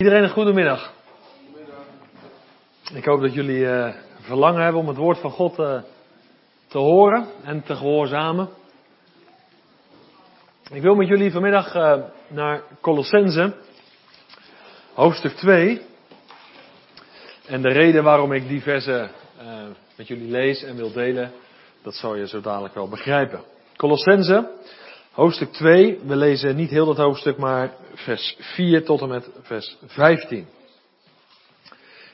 Iedereen een goede. Ik hoop dat jullie uh, verlangen hebben om het woord van God uh, te horen en te gehoorzamen. Ik wil met jullie vanmiddag uh, naar Colossense, hoofdstuk 2. En de reden waarom ik die versen met jullie lees en wil delen, dat zal je zo dadelijk wel begrijpen. Colossense, hoofdstuk 2. We lezen niet heel dat hoofdstuk, maar vers 4 tot en met vers 15.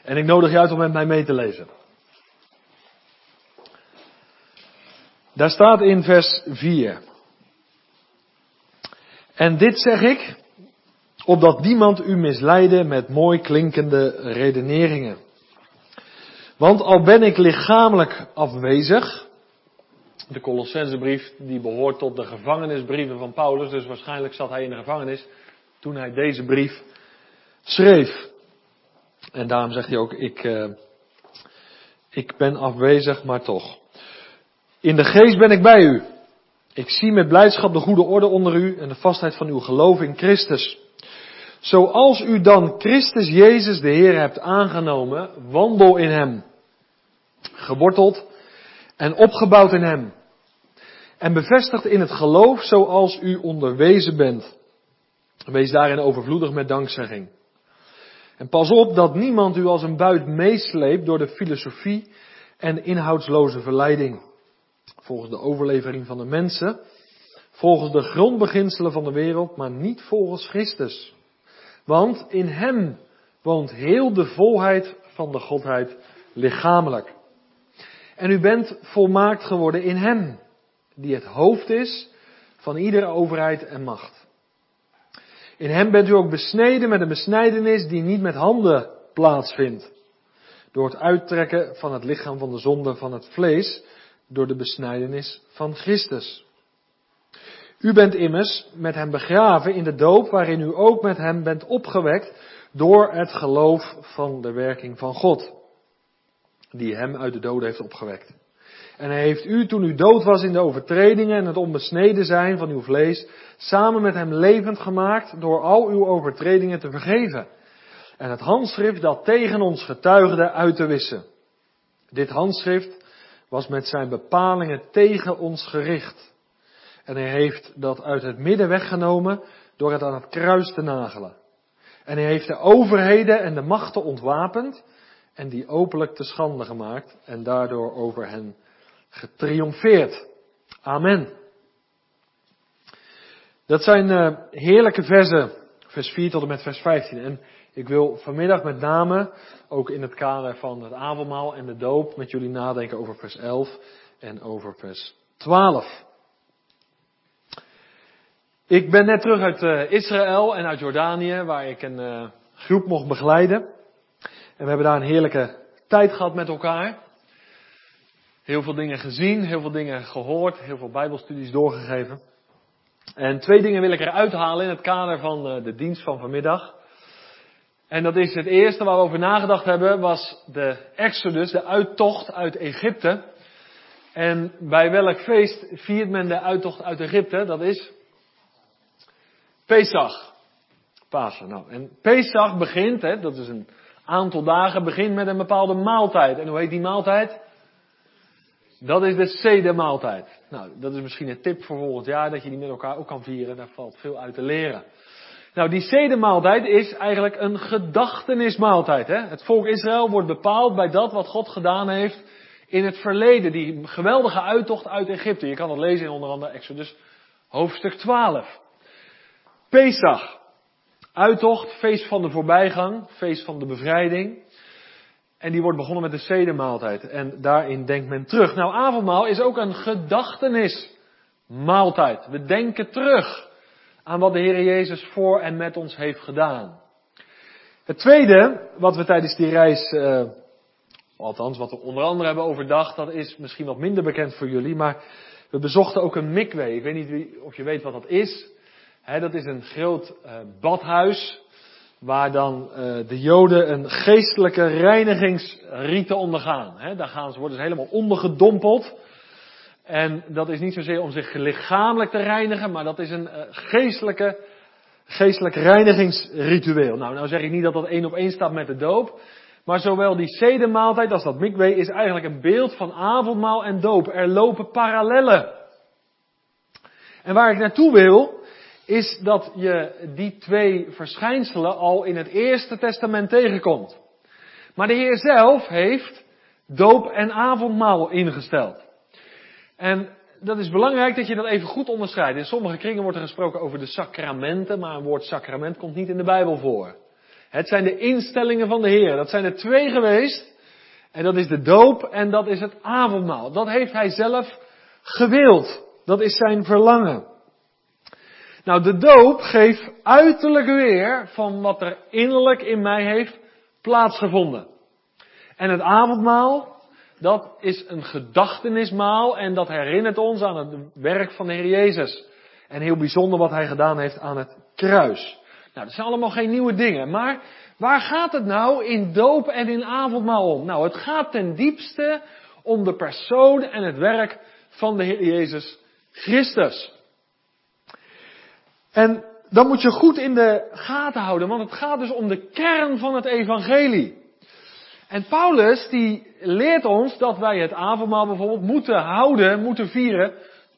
En ik nodig je uit om met mij mee te lezen. Daar staat in vers 4. En dit zeg ik, opdat niemand u misleide met mooi klinkende redeneringen. Want al ben ik lichamelijk afwezig, de Colossensebrief die behoort tot de gevangenisbrieven van Paulus, dus waarschijnlijk zat hij in de gevangenis toen hij deze brief schreef. En daarom zegt hij ook, ik, uh, ik ben afwezig, maar toch. In de geest ben ik bij u. Ik zie met blijdschap de goede orde onder u en de vastheid van uw geloof in Christus. Zoals u dan Christus Jezus de Heer hebt aangenomen, wandel in Hem. Geworteld en opgebouwd in Hem. En bevestigd in het geloof zoals u onderwezen bent. Wees daarin overvloedig met dankzegging. En pas op dat niemand u als een buit meesleept door de filosofie en inhoudsloze verleiding. Volgens de overlevering van de mensen, volgens de grondbeginselen van de wereld, maar niet volgens Christus. Want in Hem woont heel de volheid van de Godheid lichamelijk. En u bent volmaakt geworden in Hem, die het hoofd is van iedere overheid en macht. In Hem bent u ook besneden met een besnijdenis die niet met handen plaatsvindt. Door het uittrekken van het lichaam van de zonde van het vlees, door de besnijdenis van Christus. U bent immers met Hem begraven in de doop waarin u ook met Hem bent opgewekt door het geloof van de werking van God die hem uit de doden heeft opgewekt. En hij heeft u, toen u dood was in de overtredingen en het onbesneden zijn van uw vlees, samen met hem levend gemaakt door al uw overtredingen te vergeven. En het handschrift dat tegen ons getuigde uit te wissen. Dit handschrift was met zijn bepalingen tegen ons gericht. En hij heeft dat uit het midden weggenomen door het aan het kruis te nagelen. En hij heeft de overheden en de machten ontwapend en die openlijk te schande gemaakt en daardoor over hen getriomfeerd. Amen. Dat zijn uh, heerlijke versen, vers 4 tot en met vers 15. En ik wil vanmiddag met name, ook in het kader van het avondmaal en de doop, met jullie nadenken over vers 11 en over vers 12. Ik ben net terug uit uh, Israël en uit Jordanië, waar ik een uh, groep mocht begeleiden. En we hebben daar een heerlijke tijd gehad met elkaar. Heel veel dingen gezien, heel veel dingen gehoord, heel veel bijbelstudies doorgegeven. En twee dingen wil ik eruit halen in het kader van eh, de dienst van vanmiddag. En dat is het eerste waar we over nagedacht hebben, was de Exodus, de uittocht uit Egypte. En bij welk feest viert men de uittocht uit Egypte? Dat is Pesach. Pasen. Nou, en Pesach begint, hè, dat is een aantal dagen begint met een bepaalde maaltijd. En hoe heet die maaltijd? Dat is de Seder-maaltijd. Nou, dat is misschien een tip voor volgend jaar, dat je die met elkaar ook kan vieren. Daar valt veel uit te leren. Nou, die Seder-maaltijd is eigenlijk een gedachtenismaaltijd. Hè? Het volk Israël wordt bepaald bij dat wat God gedaan heeft in het verleden. Die geweldige uittocht uit Egypte. Je kan dat lezen in onder andere Exodus hoofdstuk 12. Pesach. Uittocht, feest van de voorbijgang, feest van de bevrijding. En die wordt begonnen met de zedemaaltijd. En daarin denkt men terug. Nou, avondmaal is ook een gedachtenismaaltijd. We denken terug aan wat de Heer Jezus voor en met ons heeft gedaan. Het tweede, wat we tijdens die reis, uh, althans wat we onder andere hebben overdacht, dat is misschien wat minder bekend voor jullie, maar we bezochten ook een mikwe. Ik weet niet of je weet wat dat is dat is een groot uh, badhuis waar dan uh, de Joden een geestelijke reinigingsrite ondergaan. daar gaan ze, worden ze helemaal ondergedompeld. En dat is niet zozeer om zich lichamelijk te reinigen, maar dat is een uh, geestelijke geestelijk reinigingsritueel. Nou, nou zeg ik niet dat dat één op één staat met de doop. Maar zowel die zedemaaltijd als dat mikwe is eigenlijk een beeld van avondmaal en doop. Er lopen parallellen. En waar ik naartoe wil, is dat je die twee verschijnselen al in het Eerste Testament tegenkomt. Maar de Heer zelf heeft doop en avondmaal ingesteld. En dat is belangrijk dat je dat even goed onderscheidt. In sommige kringen wordt er gesproken over de sacramenten, maar een woord sacrament komt niet in de Bijbel voor. Het zijn de instellingen van de Heer. Dat zijn er twee geweest. En dat is de doop en dat is het avondmaal. Dat heeft hij zelf gewild. Dat is zijn verlangen. Nou, de doop geeft uiterlijk weer van wat er innerlijk in mij heeft plaatsgevonden. En het avondmaal, dat is een gedachtenismaal en dat herinnert ons aan het werk van de Heer Jezus. En heel bijzonder wat hij gedaan heeft aan het kruis. Nou, dat zijn allemaal geen nieuwe dingen, maar waar gaat het nou in doop en in avondmaal om? Nou, het gaat ten diepste om de persoon en het werk van de Heer Jezus Christus. En dan moet je goed in de gaten houden, want het gaat dus om de kern van het evangelie. En Paulus die leert ons dat wij het avondmaal bijvoorbeeld moeten houden, moeten vieren,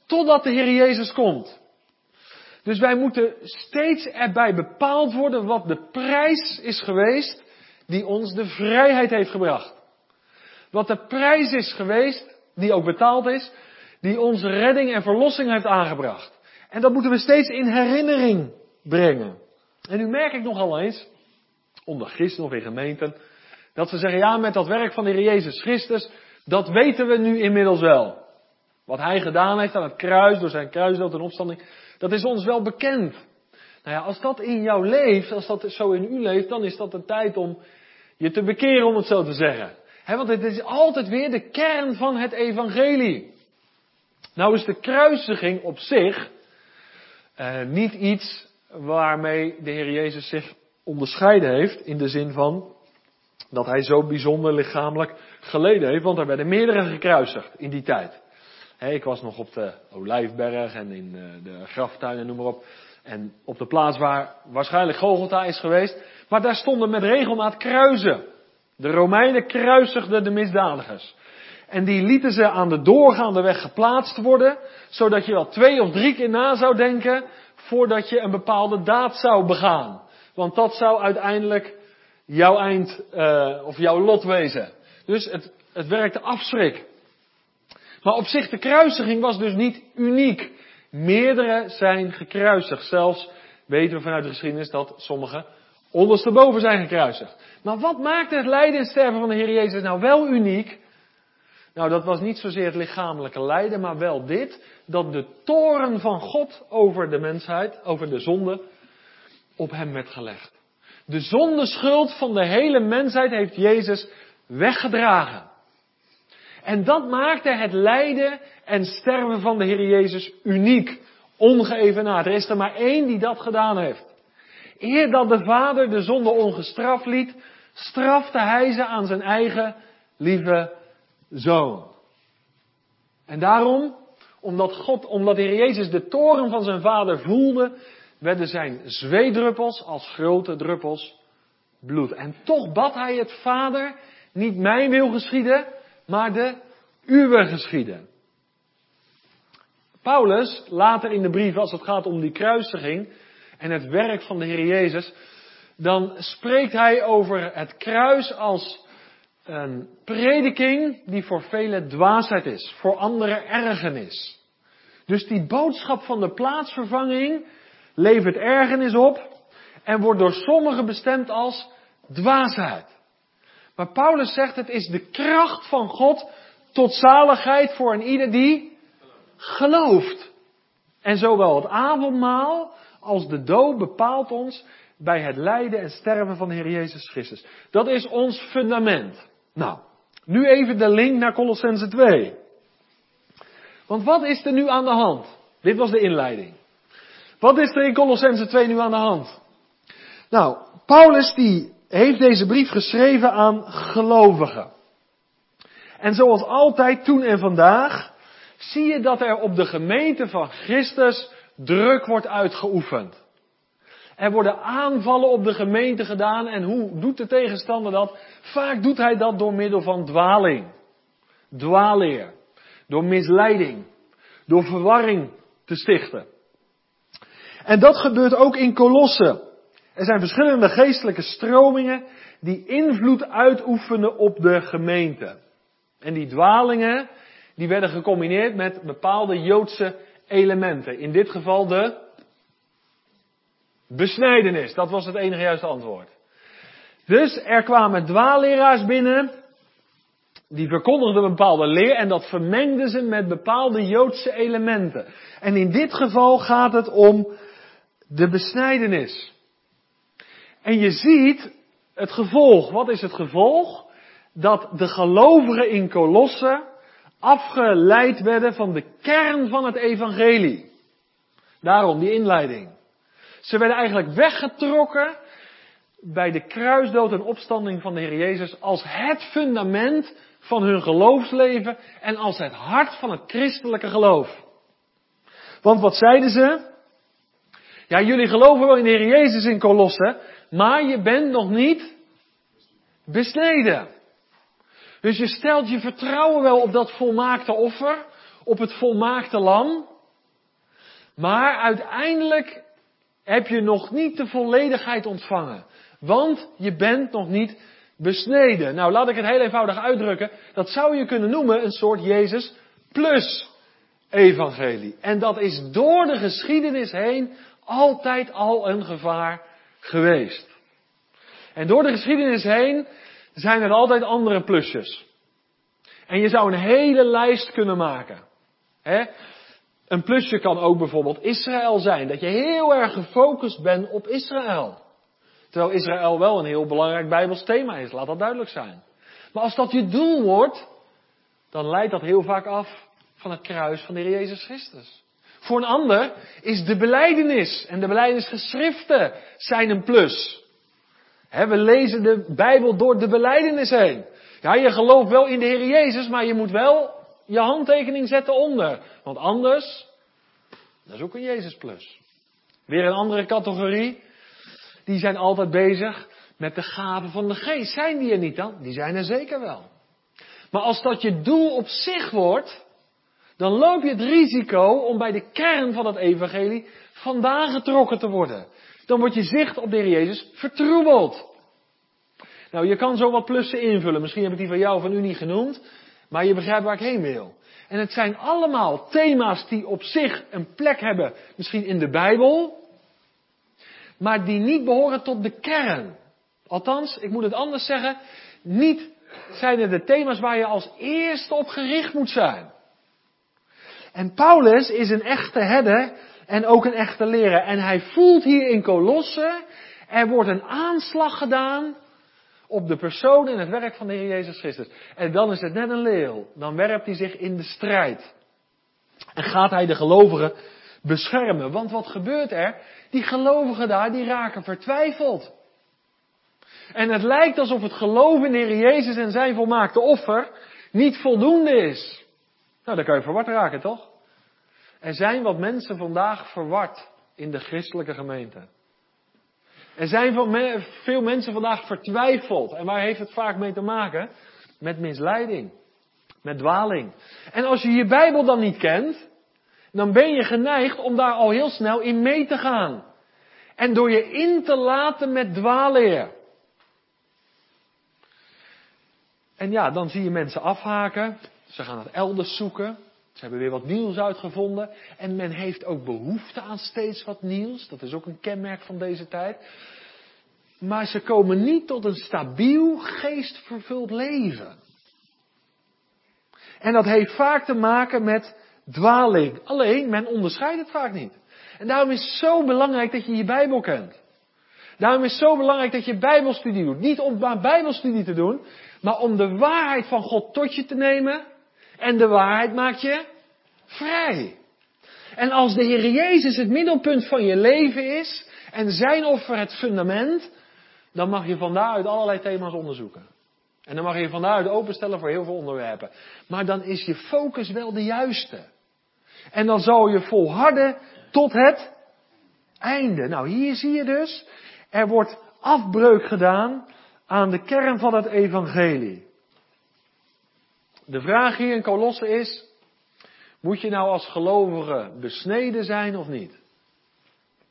totdat de Heer Jezus komt. Dus wij moeten steeds erbij bepaald worden wat de prijs is geweest die ons de vrijheid heeft gebracht. Wat de prijs is geweest, die ook betaald is, die onze redding en verlossing heeft aangebracht. En dat moeten we steeds in herinnering brengen. En nu merk ik nogal eens, onder christen of in gemeenten, dat ze zeggen, ja, met dat werk van de Heer Jezus Christus, dat weten we nu inmiddels wel. Wat Hij gedaan heeft aan het kruis, door zijn kruisdood en opstanding, dat is ons wel bekend. Nou ja, als dat in jou leeft, als dat zo in u leeft, dan is dat de tijd om je te bekeren, om het zo te zeggen. want het is altijd weer de kern van het evangelie. Nou is de kruisiging op zich uh, niet iets waarmee de Heer Jezus zich onderscheiden heeft in de zin van dat hij zo bijzonder lichamelijk geleden heeft, want er werden meerdere gekruisigd in die tijd. ik was nog op de Olijfberg en in eh, de graftuin en noem maar op. En op de plaats waar waarschijnlijk Golgotha is geweest. Maar daar stonden met regelmaat kruisen. De Romeinen kruisigden de misdadigers. En die lieten ze aan de doorgaande weg geplaatst worden, zodat je wel twee of drie keer na zou denken voordat je een bepaalde daad zou begaan. Want dat zou uiteindelijk jouw eind uh, of jouw lot wezen. Dus het, het werkte afschrik. Maar op zich, de kruisiging was dus niet uniek. Meerdere zijn gekruisigd. Zelfs weten we vanuit de geschiedenis dat sommige ondersteboven zijn gekruisigd. Maar wat maakte het lijden en sterven van de Heer Jezus nou wel uniek? Nou, dat was niet zozeer het lichamelijke lijden, maar wel dit, dat de toren van God over de mensheid, over de zonde, op hem werd gelegd. De zondeschuld van de hele mensheid heeft Jezus weggedragen. En dat maakte het lijden en sterven van de Heer Jezus uniek, ongeëvenaard. Er is er maar één die dat gedaan heeft. Eer dat de Vader de zonde ongestraft liet, strafte hij ze aan zijn eigen lieve zoon. En daarom, omdat God, omdat de Heer Jezus de toren van zijn Vader voelde, werden zijn zweedruppels als grote druppels bloed. En toch bad hij het Vader, niet mijn wil geschieden, maar de uwe geschieden. Paulus, later in de brief, als het gaat om die kruisiging en het werk van de Heer Jezus, dan spreekt hij over het kruis als een prediking die voor velen dwaasheid is, voor anderen ergernis. Dus die boodschap van de plaatsvervanging levert ergernis op en wordt door sommigen bestemd als dwaasheid. Maar Paulus zegt het is de kracht van God tot zaligheid voor een ieder die gelooft. En zowel het avondmaal als de dood bepaalt ons bij het lijden en sterven van de Heer Jezus Christus. Dat is ons fundament. Nou, nu even de link naar Colossense 2. Want wat is er nu aan de hand? Dit was de inleiding. Wat is er in Colossense 2 nu aan de hand? Nou, Paulus die heeft deze brief geschreven aan gelovigen. En zoals altijd, toen en vandaag, zie je dat er op de gemeente van Christus druk wordt uitgeoefend. Er worden aanvallen op de gemeente gedaan. En hoe doet de tegenstander dat? Vaak doet hij dat door middel van dwaling. Dwaalleer. Door misleiding. Door verwarring te stichten. En dat gebeurt ook in Kolossen. Er zijn verschillende geestelijke stromingen die invloed uitoefenen op de gemeente. En die dwalingen, die werden gecombineerd met bepaalde Joodse elementen. In dit geval de besnijdenis. Dat was het enige juiste antwoord. Dus er kwamen dwaalleraars binnen, die verkondigden bepaalde leer en dat vermengden ze met bepaalde Joodse elementen. En in dit geval gaat het om de besnijdenis. En je ziet het gevolg. Wat is het gevolg? Dat de gelovigen in Kolossen afgeleid werden van de kern van het evangelie. Daarom die inleiding. Ze werden eigenlijk weggetrokken bij de kruisdood en opstanding van de Heer Jezus als het fundament van hun geloofsleven en als het hart van het christelijke geloof. Want wat zeiden ze? Ja, jullie geloven wel in de Heer Jezus in Kolossen, maar je bent nog niet besneden. Dus je stelt je vertrouwen wel op dat volmaakte offer, op het volmaakte lam, maar uiteindelijk heb je nog niet de volledigheid ontvangen. Want je bent nog niet besneden. Nou, laat ik het heel eenvoudig uitdrukken. Dat zou je kunnen noemen een soort Jezus plus evangelie. En dat is door de geschiedenis heen altijd al een gevaar geweest. En door de geschiedenis heen zijn er altijd andere plusjes. En je zou een hele lijst kunnen maken. Hè? Een plusje kan ook bijvoorbeeld Israël zijn. Dat je heel erg gefocust bent op Israël. Terwijl Israël wel een heel belangrijk Bijbels thema is, laat dat duidelijk zijn. Maar als dat je doel wordt, dan leidt dat heel vaak af van het kruis van de Heer Jezus Christus. Voor een ander is de beleidenis en de beleidenisgeschriften zijn een plus. we lezen de Bijbel door de beleidenis heen. Ja, je gelooft wel in de Heer Jezus, maar je moet wel je handtekening zetten onder. Want anders, dat is ook een Jezus plus. Weer een andere categorie. Die zijn altijd bezig met de gaven van de geest. Zijn die er niet dan? Die zijn er zeker wel. Maar als dat je doel op zich wordt, dan loop je het risico om bij de kern van het evangelie vandaan getrokken te worden. Dan wordt je zicht op de Heer Jezus vertroebeld. Nou, je kan zo wat plussen invullen. Misschien heb ik die van jou of van u niet genoemd. Maar je begrijpt waar ik heen wil. En het zijn allemaal thema's die op zich een plek hebben, misschien in de Bijbel, maar die niet behoren tot de kern. Althans, ik moet het anders zeggen, niet zijn er de thema's waar je als eerste op gericht moet zijn. En Paulus is een echte herder en ook een echte leraar. En hij voelt hier in Kolosse, er wordt een aanslag gedaan op de persoon en het werk van de Heer Jezus Christus. En dan is het net een leeuw. Dan werpt hij zich in de strijd. En gaat hij de gelovigen beschermen. Want wat gebeurt er? Die gelovigen daar, die raken vertwijfeld. En het lijkt alsof het geloof in de Heer Jezus en zijn volmaakte offer niet voldoende is. Nou, dan kan je verward raken, toch? Er zijn wat mensen vandaag verward in de christelijke gemeente. Er zijn veel mensen vandaag vertwijfeld. En waar heeft het vaak mee te maken? Met misleiding. Met dwaling. En als je je Bijbel dan niet kent, dan ben je geneigd om daar al heel snel in mee te gaan. En door je in te laten met dwaalleer. En ja, dan zie je mensen afhaken. Ze gaan het elders zoeken. Ze hebben weer wat nieuws uitgevonden. En men heeft ook behoefte aan steeds wat nieuws. Dat is ook een kenmerk van deze tijd. Maar ze komen niet tot een stabiel, geestvervuld leven. En dat heeft vaak te maken met dwaling. Alleen, men onderscheidt het vaak niet. En daarom is het zo belangrijk dat je je Bijbel kent. Daarom is het zo belangrijk dat je Bijbelstudie doet. Niet om maar Bijbelstudie te doen, maar om de waarheid van God tot je te nemen en de waarheid maakt je vrij. En als de Heer Jezus het middelpunt van je leven is en zijn offer het fundament, dan mag je van daaruit allerlei thema's onderzoeken. En dan mag je van daaruit openstellen voor heel veel onderwerpen. Maar dan is je focus wel de juiste. En dan zal je volharden tot het einde. Nou, hier zie je dus, er wordt afbreuk gedaan aan de kern van het evangelie. De vraag hier in Kolosse is, moet je nou als gelovige besneden zijn of niet?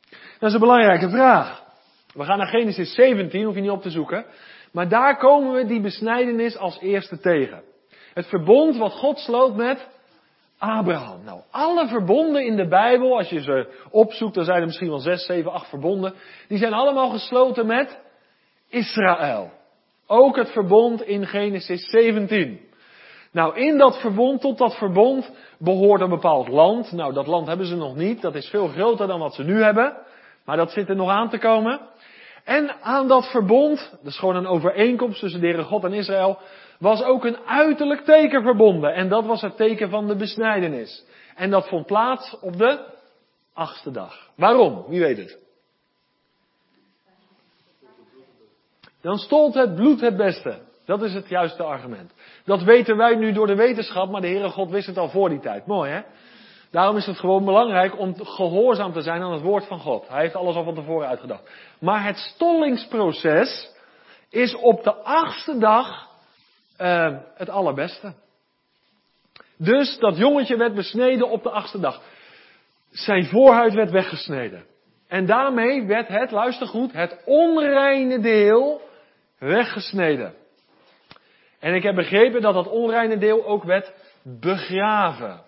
Dat is een belangrijke vraag. We gaan naar Genesis 17, hoef je niet op te zoeken. Maar daar komen we die besnijdenis als eerste tegen. Het verbond wat God sloot met Abraham. Nou, alle verbonden in de Bijbel, als je ze opzoekt, dan zijn er misschien wel zes, zeven, acht verbonden. Die zijn allemaal gesloten met Israël. Ook het verbond in Genesis 17. Nou, in dat verbond, tot dat verbond, behoort een bepaald land. Nou, dat land hebben ze nog niet. Dat is veel groter dan wat ze nu hebben. Maar dat zit er nog aan te komen. En aan dat verbond, dat is gewoon een overeenkomst tussen de Heere God en Israël, was ook een uiterlijk teken verbonden. En dat was het teken van de besnijdenis. En dat vond plaats op de achtste dag. Waarom? Wie weet het? Dan stolt het bloed het beste. Dat is het juiste argument. Dat weten wij nu door de wetenschap, maar de Heere God wist het al voor die tijd. Mooi hè? Daarom is het gewoon belangrijk om gehoorzaam te zijn aan het woord van God. Hij heeft alles al van tevoren uitgedacht. Maar het stollingsproces is op de achtste dag uh, het allerbeste. Dus dat jongetje werd besneden op de achtste dag. Zijn voorhuid werd weggesneden. En daarmee werd het, luister goed, het onreine deel weggesneden. En ik heb begrepen dat dat onreine deel ook werd begraven.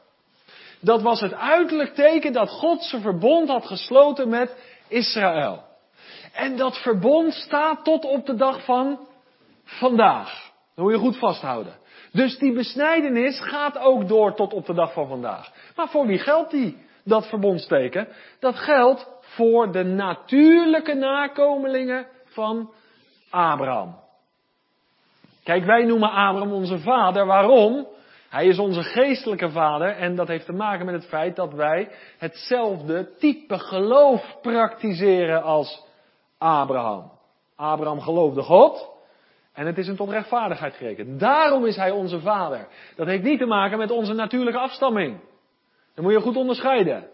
Dat was het uiterlijk teken dat God zijn verbond had gesloten met Israël. En dat verbond staat tot op de dag van vandaag. Dat moet je goed vasthouden. Dus die besnijdenis gaat ook door tot op de dag van vandaag. Maar voor wie geldt die, dat verbondsteken? Dat geldt voor de natuurlijke nakomelingen van Abraham. Kijk, wij noemen Abraham onze vader. Waarom? Hij is onze geestelijke vader en dat heeft te maken met het feit dat wij hetzelfde type geloof praktiseren als Abraham. Abraham geloofde God en het is hem tot rechtvaardigheid gerekend. Daarom is hij onze vader. Dat heeft niet te maken met onze natuurlijke afstamming. Dat moet je goed onderscheiden.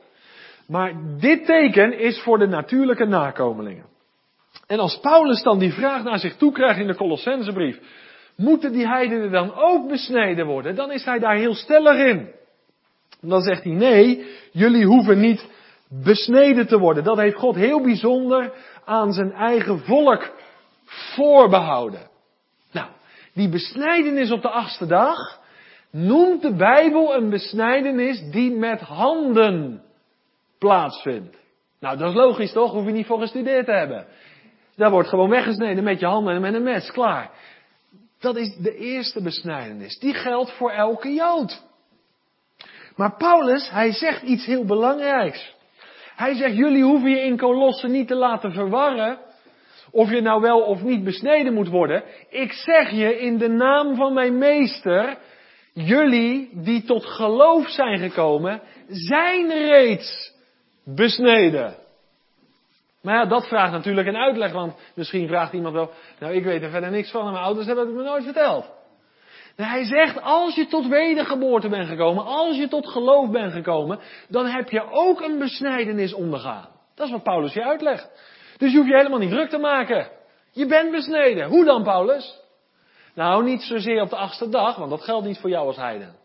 Maar dit teken is voor de natuurlijke nakomelingen. En als Paulus dan die vraag naar zich toe krijgt in de Colossensebrief, moeten die heidenen dan ook besneden worden? Dan is hij daar heel stellig in. Dan zegt hij, nee, jullie hoeven niet besneden te worden. Dat heeft God heel bijzonder aan zijn eigen volk voorbehouden. Nou, die besnijdenis op de achtste dag noemt de Bijbel een besnijdenis die met handen plaatsvindt. Nou, dat is logisch toch? Hoef je niet voor gestudeerd te hebben. Daar wordt gewoon weggesneden met je handen en met een mes, klaar. Dat is de eerste besnijdenis. Die geldt voor elke Jood. Maar Paulus, hij zegt iets heel belangrijks. Hij zegt, jullie hoeven je in Kolossen niet te laten verwarren. Of je nou wel of niet besneden moet worden. Ik zeg je in de naam van mijn meester. Jullie die tot geloof zijn gekomen, zijn reeds besneden. Maar ja, dat vraagt natuurlijk een uitleg, want misschien vraagt iemand wel, nou ik weet er verder niks van en mijn ouders hebben het me nooit verteld. Nou, hij zegt, als je tot wedergeboorte bent gekomen, als je tot geloof bent gekomen, dan heb je ook een besnijdenis ondergaan. Dat is wat Paulus je uitlegt. Dus je hoeft je helemaal niet druk te maken. Je bent besneden. Hoe dan, Paulus? Nou, niet zozeer op de achtste dag, want dat geldt niet voor jou als heiden.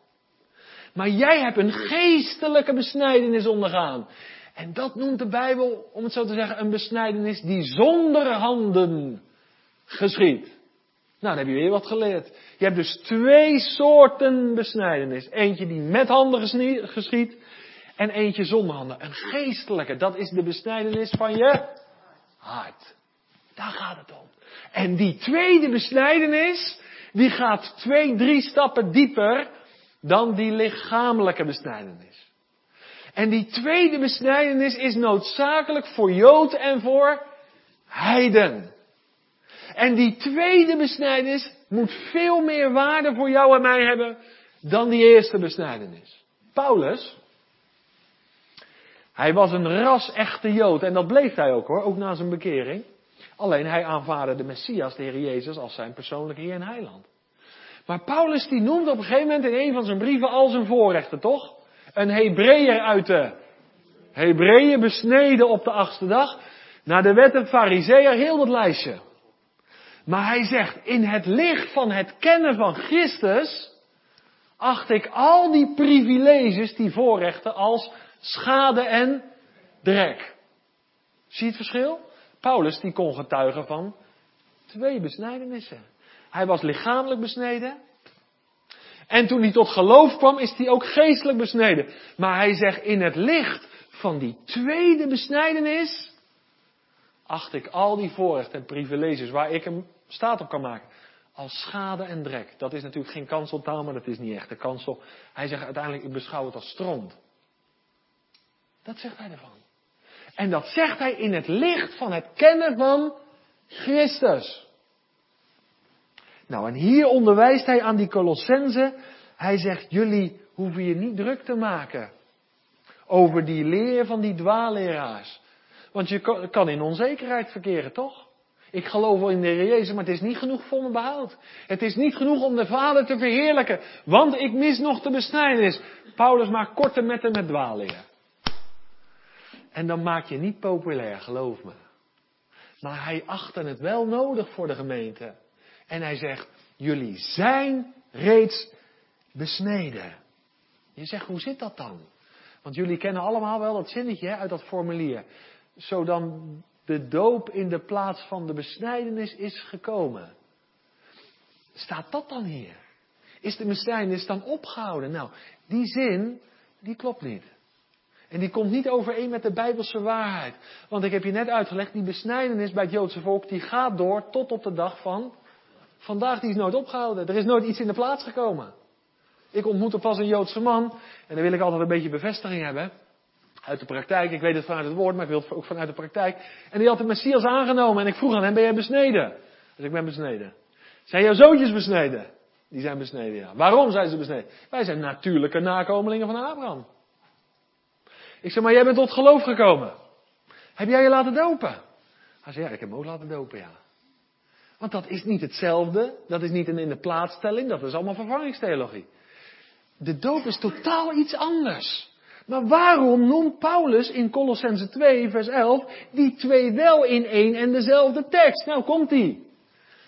Maar jij hebt een geestelijke besnijdenis ondergaan. En dat noemt de Bijbel, om het zo te zeggen, een besnijdenis die zonder handen geschiet. Nou, dan heb je weer wat geleerd. Je hebt dus twee soorten besnijdenis. Eentje die met handen geschiet en eentje zonder handen. Een geestelijke, dat is de besnijdenis van je hart. Daar gaat het om. En die tweede besnijdenis, die gaat twee, drie stappen dieper dan die lichamelijke besnijdenis. En die tweede besnijdenis is noodzakelijk voor Jood en voor Heiden. En die tweede besnijdenis moet veel meer waarde voor jou en mij hebben dan die eerste besnijdenis. Paulus, hij was een ras-echte Jood en dat bleef hij ook hoor, ook na zijn bekering. Alleen hij aanvaarde de Messias, de Heer Jezus, als zijn persoonlijke Heer en Heiland. Maar Paulus die noemt op een gegeven moment in een van zijn brieven al zijn voorrechten, toch? Een Hebreeër uit de Hebreeën besneden op de achtste dag. Naar de wet en fariseeën heel dat lijstje. Maar hij zegt, in het licht van het kennen van Christus, acht ik al die privileges, die voorrechten, als schade en drek. Zie je het verschil? Paulus die kon getuigen van twee besnijdenissen. Hij was lichamelijk besneden. En toen hij tot geloof kwam, is hij ook geestelijk besneden. Maar hij zegt in het licht van die tweede besnijdenis, acht ik al die voorrechten en privileges waar ik hem staat op kan maken. Als schade en drek. Dat is natuurlijk geen kanseltaal, maar dat is niet echt de kansel. Hij zegt uiteindelijk, ik beschouw het als stront. Dat zegt hij ervan. En dat zegt hij in het licht van het kennen van Christus. Nou, en hier onderwijst hij aan die Colossense. Hij zegt, jullie hoeven je niet druk te maken over die leer van die dwaalleraars. Want je kan in onzekerheid verkeren, toch? Ik geloof wel in de Heer Jezus, maar het is niet genoeg voor mijn behoud. Het is niet genoeg om de Vader te verheerlijken, want ik mis nog de besnijdenis. Paulus maakt korte metten met dwaalleer. En dan maak je niet populair, geloof me. Maar hij achtte het wel nodig voor de gemeente. En hij zegt, jullie zijn reeds besneden. Je zegt, hoe zit dat dan? Want jullie kennen allemaal wel dat zinnetje uit dat formulier. Zo dan de doop in de plaats van de besnijdenis is gekomen. Staat dat dan hier? Is de besnijdenis dan opgehouden? Nou, die zin, die klopt niet. En die komt niet overeen met de Bijbelse waarheid. Want ik heb je net uitgelegd, die besnijdenis bij het Joodse volk, die gaat door tot op de dag van vandaag. Die is nooit opgehouden. Er is nooit iets in de plaats gekomen. Ik ontmoette pas een Joodse man, en dan wil ik altijd een beetje bevestiging hebben. Uit de praktijk, ik weet het vanuit het woord, maar ik wil het ook vanuit de praktijk. En die had de Messias aangenomen en ik vroeg aan hem, ben jij besneden? Dus ik ben besneden. Zijn jouw zoontjes besneden? Die zijn besneden, ja. Waarom zijn ze besneden? Wij zijn natuurlijke nakomelingen van Abraham. Ik zeg, maar jij bent tot geloof gekomen. Heb jij je laten dopen? Hij zei, ja, ik heb me ook laten dopen, ja. Want dat is niet hetzelfde, dat is niet een in de plaatsstelling, dat is allemaal vervangingstheologie. De doop is totaal iets anders. Maar waarom noemt Paulus in Colossense 2, vers 11, die twee wel in één en dezelfde tekst? Nou, komt ie.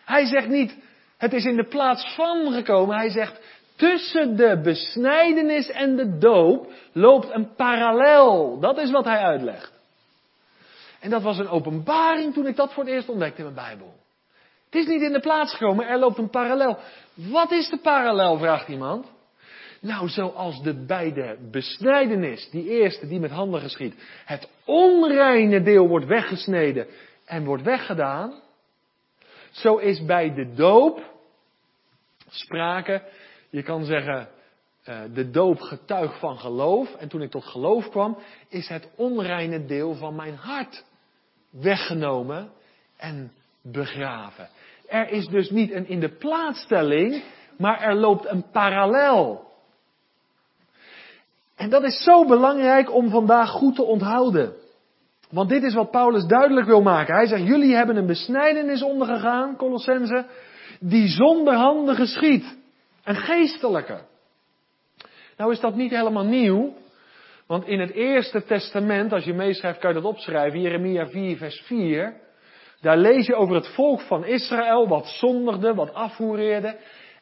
Hij zegt niet, het is in de plaats van gekomen. Hij zegt, tussen de besnijdenis en de doop loopt een parallel. Dat is wat hij uitlegt. En dat was een openbaring toen ik dat voor het eerst ontdekte in mijn Bijbel. Het is niet in de plaats gekomen, er loopt een parallel. Wat is de parallel, vraagt iemand. Nou, zoals de beide besnijdenis, die eerste die met handen geschiet, het onreine deel wordt weggesneden en wordt weggedaan, zo is bij de doop sprake, je kan zeggen, eh, de doop getuig van geloof. En toen ik tot geloof kwam, is het onreine deel van mijn hart weggenomen en begraven. Er is dus niet een in de plaatsstelling, maar er loopt een parallel. En dat is zo belangrijk om vandaag goed te onthouden. Want dit is wat Paulus duidelijk wil maken. Hij zegt, jullie hebben een besnijdenis ondergegaan, Colossense, die zonder handen geschiet. Een geestelijke. Nou is dat niet helemaal nieuw. Want in het Eerste Testament, als je meeschrijft, kan je dat opschrijven. Jeremia 4, vers 4. Daar lees je over het volk van Israël, wat zondigde, wat afvoereerde.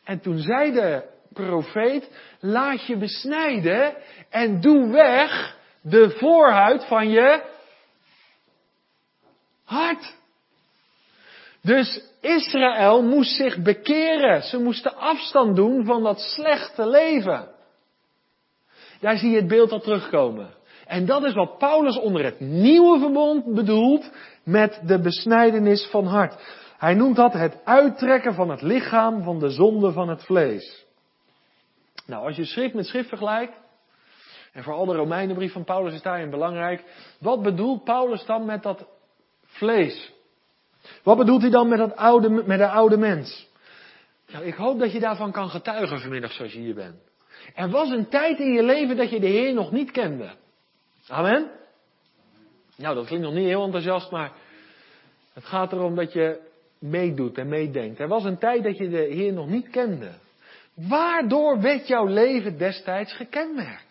En toen zei de profeet, laat je besnijden en doe weg de voorhuid van je hart. Dus Israël moest zich bekeren. Ze moesten afstand doen van dat slechte leven. Daar zie je het beeld al terugkomen. En dat is wat Paulus onder het nieuwe verbond bedoelt met de besnijdenis van hart. Hij noemt dat het uittrekken van het lichaam van de zonde van het vlees. Nou, als je schrift met schrift vergelijkt, en vooral de Romeinenbrief van Paulus is daarin belangrijk, wat bedoelt Paulus dan met dat vlees? Wat bedoelt hij dan met, dat oude, met de oude mens? Nou, ik hoop dat je daarvan kan getuigen vanmiddag zoals je hier bent. Er was een tijd in je leven dat je de Heer nog niet kende. Amen? Nou, dat klinkt nog niet heel enthousiast, maar het gaat erom dat je meedoet en meedenkt. Er was een tijd dat je de Heer nog niet kende. Waardoor werd jouw leven destijds gekenmerkt?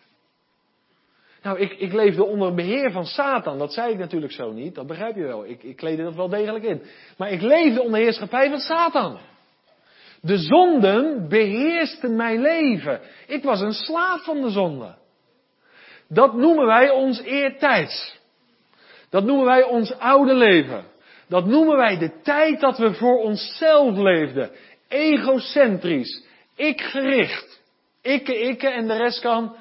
Nou, ik, ik leefde onder beheer van Satan. Dat zei ik natuurlijk zo niet. Dat begrijp je wel. Ik, ik kleedde dat wel degelijk in. Maar ik leefde onder heerschappij van Satan. De zonden beheersten mijn leven. Ik was een slaaf van de zonde. Dat noemen wij ons eertijds. Dat noemen wij ons oude leven. Dat noemen wij de tijd dat we voor onszelf leefden. Egocentrisch. Ik gericht. Ikke, ikke en de rest kan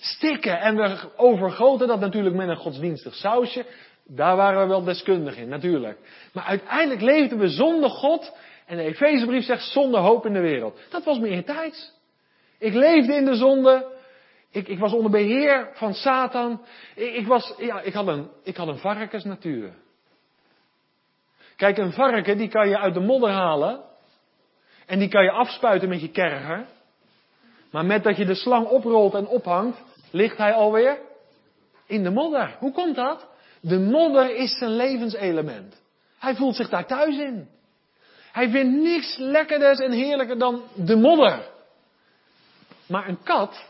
stikken. En we overgoten dat natuurlijk met een godsdienstig sausje. Daar waren we wel deskundig in, natuurlijk. Maar uiteindelijk leefden we zonder God. En de Efezebrief zegt zonder hoop in de wereld. Dat was meer tijd. Ik leefde in de zonde. Ik, ik was onder beheer van Satan. Ik, ik, was, ja, ik, had een, ik had een varkensnatuur. Kijk, een varken die kan je uit de modder halen. En die kan je afspuiten met je kerger. Maar met dat je de slang oprolt en ophangt, ligt hij alweer in de modder. Hoe komt dat? De modder is zijn levenselement. Hij voelt zich daar thuis in. Hij vindt niks lekkerders en heerlijker dan de modder. Maar een kat,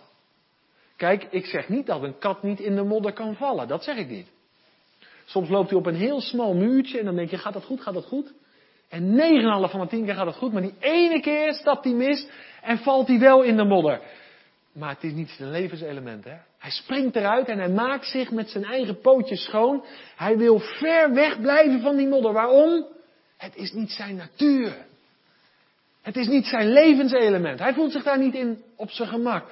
kijk, ik zeg niet dat een kat niet in de modder kan vallen. Dat zeg ik niet. Soms loopt hij op een heel smal muurtje en dan denk je, gaat dat goed, gaat dat goed? En 9,5 van de 10 keer gaat het goed, maar die ene keer stapt hij mis en valt hij wel in de modder. Maar het is niet zijn levenselement, hè. Hij springt eruit en hij maakt zich met zijn eigen pootjes schoon. Hij wil ver weg blijven van die modder. Waarom? Het is niet zijn natuur. Het is niet zijn levenselement. Hij voelt zich daar niet in op zijn gemak.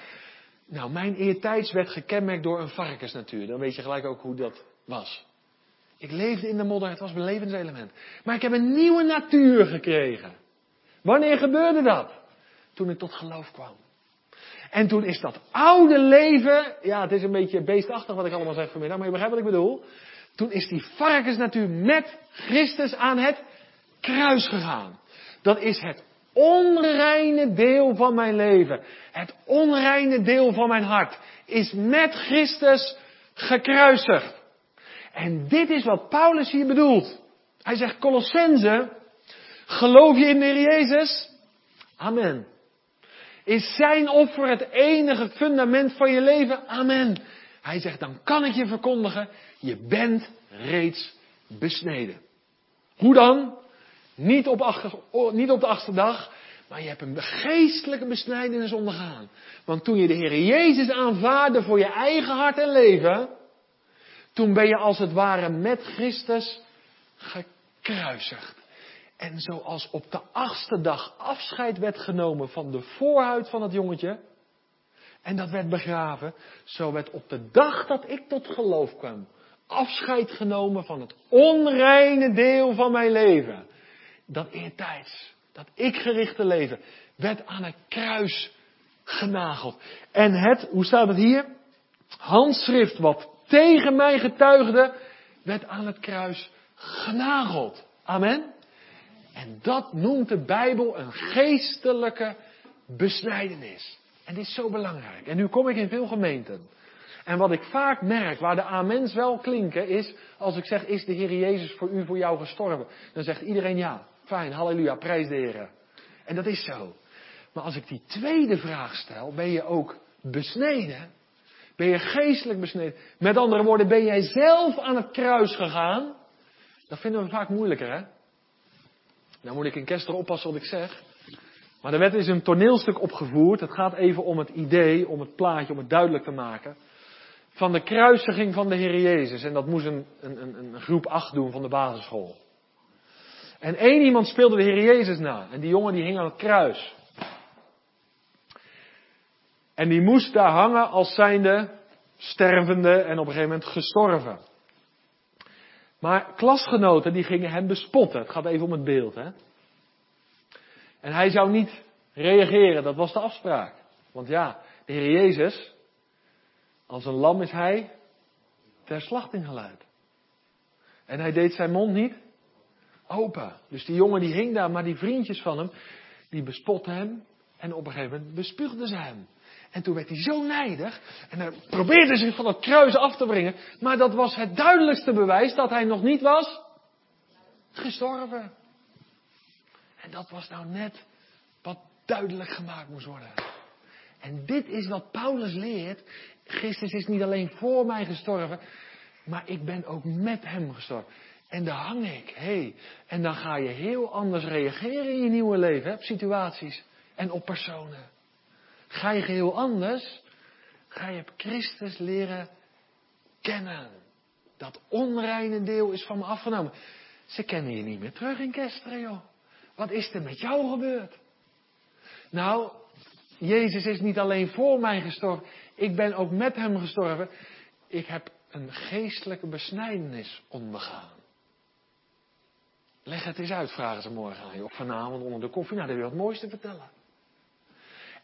Nou, mijn eertijds werd gekenmerkt door een varkensnatuur. Dan weet je gelijk ook hoe dat was. Ik leefde in de modder, het was mijn levenselement. Maar ik heb een nieuwe natuur gekregen. Wanneer gebeurde dat? Toen ik tot geloof kwam. En toen is dat oude leven, ja, het is een beetje beestachtig wat ik allemaal zeg vanmiddag, maar je begrijpt wat ik bedoel. Toen is die varkensnatuur met Christus aan het kruis gegaan. Dat is het onreine deel van mijn leven. Het onreine deel van mijn hart is met Christus gekruisigd. En dit is wat Paulus hier bedoelt. Hij zegt, Colossense, geloof je in de Jezus? Amen. Is zijn offer het enige fundament van je leven? Amen. Hij zegt, dan kan ik je verkondigen, je bent reeds besneden. Hoe dan? Niet op, niet op de achtste dag, maar je hebt een geestelijke besnijdenis ondergaan. Want toen je de Heer Jezus aanvaarde voor je eigen hart en leven, toen ben je als het ware met Christus gekruisigd. En zoals op de achtste dag afscheid werd genomen van de voorhuid van het jongetje, en dat werd begraven, zo werd op de dag dat ik tot geloof kwam, afscheid genomen van het onreine deel van mijn leven. Dat eertijds, dat ik gerichte leven, werd aan het kruis genageld. En het, hoe staat het hier? Handschrift wat tegen mij getuigde, werd aan het kruis genageld. Amen. En dat noemt de Bijbel een geestelijke besnijdenis. En dit is zo belangrijk. En nu kom ik in veel gemeenten. En wat ik vaak merk, waar de amens wel klinken, is als ik zeg, is de Heer Jezus voor u, voor jou gestorven? Dan zegt iedereen ja. Fijn, halleluja, prijs de. En dat is zo. Maar als ik die tweede vraag stel, ben je ook besneden? Ben je geestelijk besneden? Met andere woorden, ben jij zelf aan het kruis gegaan? Dat vinden we vaak moeilijker, hè? Nou moet ik in Kester oppassen wat ik zeg. Maar er werd eens een toneelstuk opgevoerd. Het gaat even om het idee, om het plaatje, om het duidelijk te maken. Van de kruisiging van de Heer Jezus. En dat moest een, een, een groep 8 doen van de basisschool. En één iemand speelde de Heer Jezus na. En die jongen die hing aan het kruis. En die moest daar hangen als zijnde stervende en op een gegeven moment gestorven. Maar klasgenoten die gingen hem bespotten. Het gaat even om het beeld. Hè? En hij zou niet reageren, dat was de afspraak. Want ja, de Heer Jezus, als een lam is hij ter slachting geleid. En hij deed zijn mond niet open. Dus die jongen die hing daar, maar die vriendjes van hem, die bespotten hem. En op een gegeven moment bespuugden ze hem. En toen werd hij zo nijdig. En hij probeerde zich van het kruis af te brengen. Maar dat was het duidelijkste bewijs dat hij nog niet was gestorven. En dat was nou net wat duidelijk gemaakt moest worden. En dit is wat Paulus leert. Christus is niet alleen voor mij gestorven, maar ik ben ook met hem gestorven. En daar hang ik. Hey. En dan ga je heel anders reageren in je nieuwe leven, op situaties en op personen. Ga je heel anders, ga je Christus leren kennen. Dat onreine deel is van me afgenomen. Ze kennen je niet meer terug in Kesteren, joh. Wat is er met jou gebeurd? Nou, Jezus is niet alleen voor mij gestorven, ik ben ook met hem gestorven. Ik heb een geestelijke besnijdenis ondergaan. Leg het eens uit, vragen ze morgen aan je. Of vanavond onder de koffie. Nou, dan heb je wat moois te vertellen.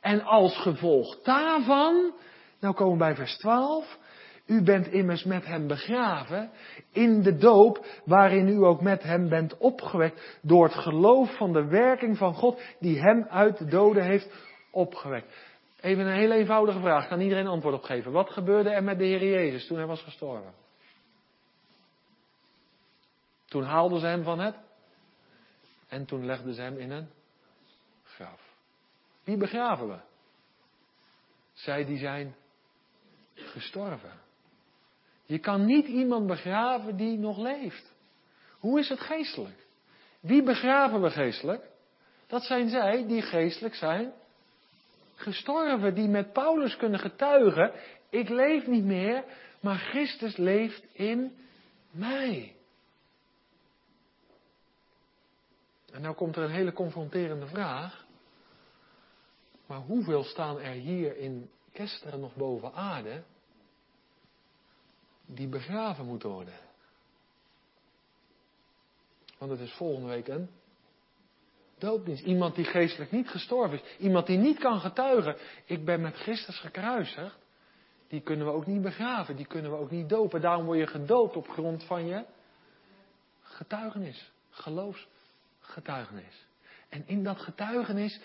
En als gevolg daarvan, nou komen we bij vers 12. U bent immers met hem begraven in de doop waarin u ook met hem bent opgewekt door het geloof van de werking van God die hem uit de doden heeft opgewekt. Even een heel eenvoudige vraag, kan iedereen antwoord op geven. Wat gebeurde er met de Heer Jezus toen hij was gestorven? Toen haalden ze hem van het en toen legden ze hem in een graf. Wie begraven we? Zij die zijn gestorven. Je kan niet iemand begraven die nog leeft. Hoe is het geestelijk? Wie begraven we geestelijk? Dat zijn zij die geestelijk zijn gestorven, die met Paulus kunnen getuigen, ik leef niet meer, maar Christus leeft in mij. En nou komt er een hele confronterende vraag. Maar hoeveel staan er hier in Kesteren nog boven aarde die begraven moeten worden? Want het is volgende week een dooddienst. Iemand die geestelijk niet gestorven is. Iemand die niet kan getuigen. Ik ben met Christus gekruisigd. Die kunnen we ook niet begraven. Die kunnen we ook niet dopen. Daarom word je gedoopt op grond van je getuigenis. Geloofsgetuigenis. En in dat getuigenis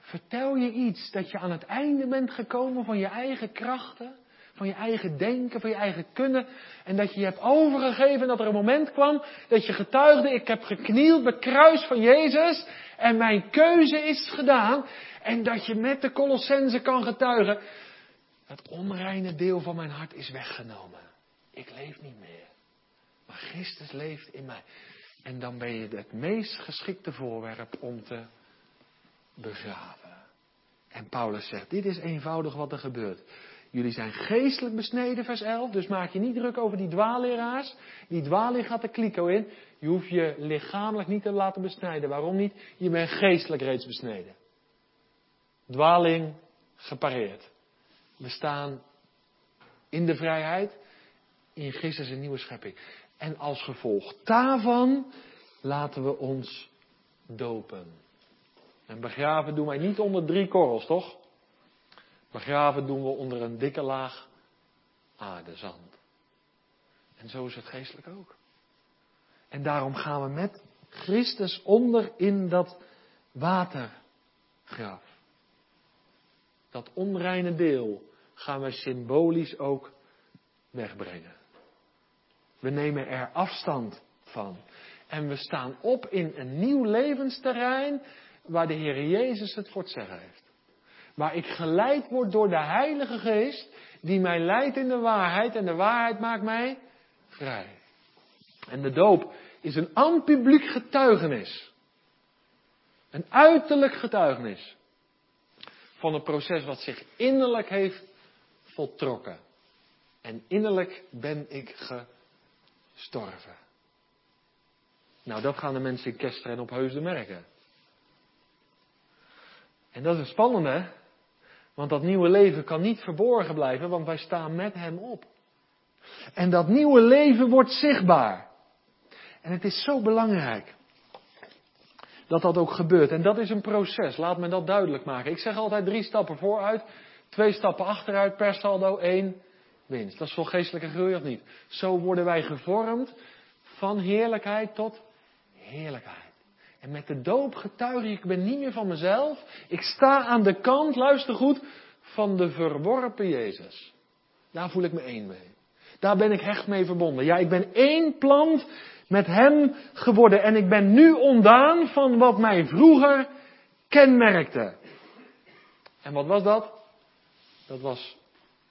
vertel je iets. Dat je aan het einde bent gekomen van je eigen krachten van je eigen denken, van je eigen kunnen. En dat je je hebt overgegeven en dat er een moment kwam dat je getuigde, ik heb geknield bij het kruis van Jezus en mijn keuze is gedaan. En dat je met de Colossense kan getuigen, dat onreine deel van mijn hart is weggenomen. Ik leef niet meer. Maar Christus leeft in mij. En dan ben je het meest geschikte voorwerp om te begraven. En Paulus zegt, dit is eenvoudig wat er gebeurt. Jullie zijn geestelijk besneden, vers 11. Dus maak je niet druk over die dwaalleraars. Die dwaaling gaat de kliko in. Je hoeft je lichamelijk niet te laten besnijden. Waarom niet? Je bent geestelijk reeds besneden. Dwaling gepareerd. We staan in de vrijheid. In Christus een nieuwe schepping. En als gevolg daarvan laten we ons dopen. En begraven doen wij niet onder drie korrels, toch? Begraven doen we onder een dikke laag aardezand. En zo is het geestelijk ook. En daarom gaan we met Christus onder in dat watergraf. Dat onreine deel gaan we symbolisch ook wegbrengen. We nemen er afstand van. En we staan op in een nieuw levensterrein waar de Heer Jezus het voor het zeggen heeft. Waar ik geleid word door de Heilige Geest, die mij leidt in de waarheid en de waarheid maakt mij vrij. En de doop is een aan-publiek getuigenis. Een uiterlijk getuigenis. Van een proces wat zich innerlijk heeft voltrokken. En innerlijk ben ik gestorven. Nou, dat gaan de mensen in Kesteren op Heusden merken. En dat is het spannende, want dat nieuwe leven kan niet verborgen blijven, want wij staan met Hem op. En dat nieuwe leven wordt zichtbaar. En het is zo belangrijk dat dat ook gebeurt. En dat is een proces, laat me dat duidelijk maken. Ik zeg altijd drie stappen vooruit, twee stappen achteruit, per saldo één winst. Dat is voor geestelijke groei of niet? Zo worden wij gevormd van heerlijkheid tot heerlijkheid. En met de doop getuig ik, ik ben niet meer van mezelf. Ik sta aan de kant, luister goed, van de verworpen Jezus. Daar voel ik me één mee. Daar ben ik hecht mee verbonden. Ja, ik ben één plant met Hem geworden. En ik ben nu ondaan van wat mij vroeger kenmerkte. En wat was dat? dat was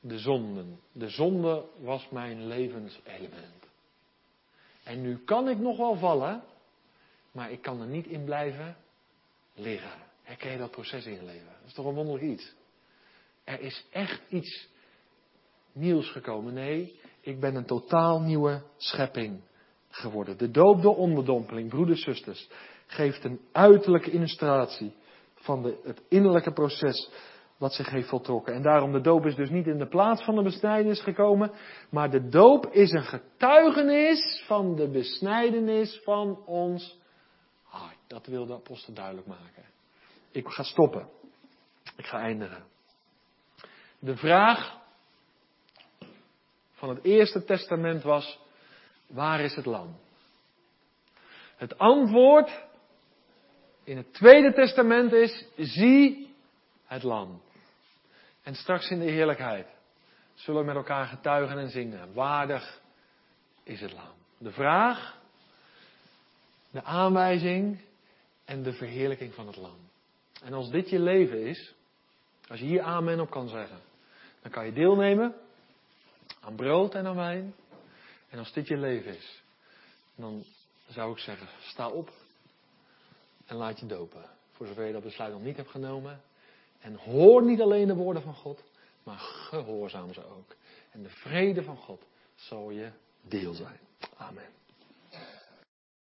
de zonden. De zonde was mijn levenselement. En nu kan ik nog wel vallen, maar ik kan er niet in blijven liggen. Herken je dat proces in je leven? Dat is toch een wonderlijk iets. Er is echt iets nieuws gekomen. Nee, ik ben een totaal nieuwe schepping geworden. De doop door onderdompeling, broeders, zusters, geeft een uiterlijke illustratie van de, het innerlijke proces wat zich heeft voltrokken. En daarom de doop is dus niet in de plaats van de besnijdenis gekomen, maar de doop is een getuigenis van de besnijdenis van ons. Dat wil de apostel duidelijk maken. Ik ga stoppen. Ik ga eindigen. De vraag van het Eerste Testament was, waar is het lam? Het antwoord in het Tweede Testament is, zie het lam. En straks in de heerlijkheid zullen we met elkaar getuigen en zingen. Waardig is het lam. De vraag, de aanwijzing en de verheerlijking van het lam. En als dit je leven is, als je hier amen op kan zeggen, dan kan je deelnemen aan brood en aan wijn. En als dit je leven is, dan zou ik zeggen, sta op en laat je dopen. Voor zover je dat besluit nog niet hebt genomen. En hoor niet alleen de woorden van God, maar gehoorzaam ze ook. En de vrede van God zal je deel zijn. Amen.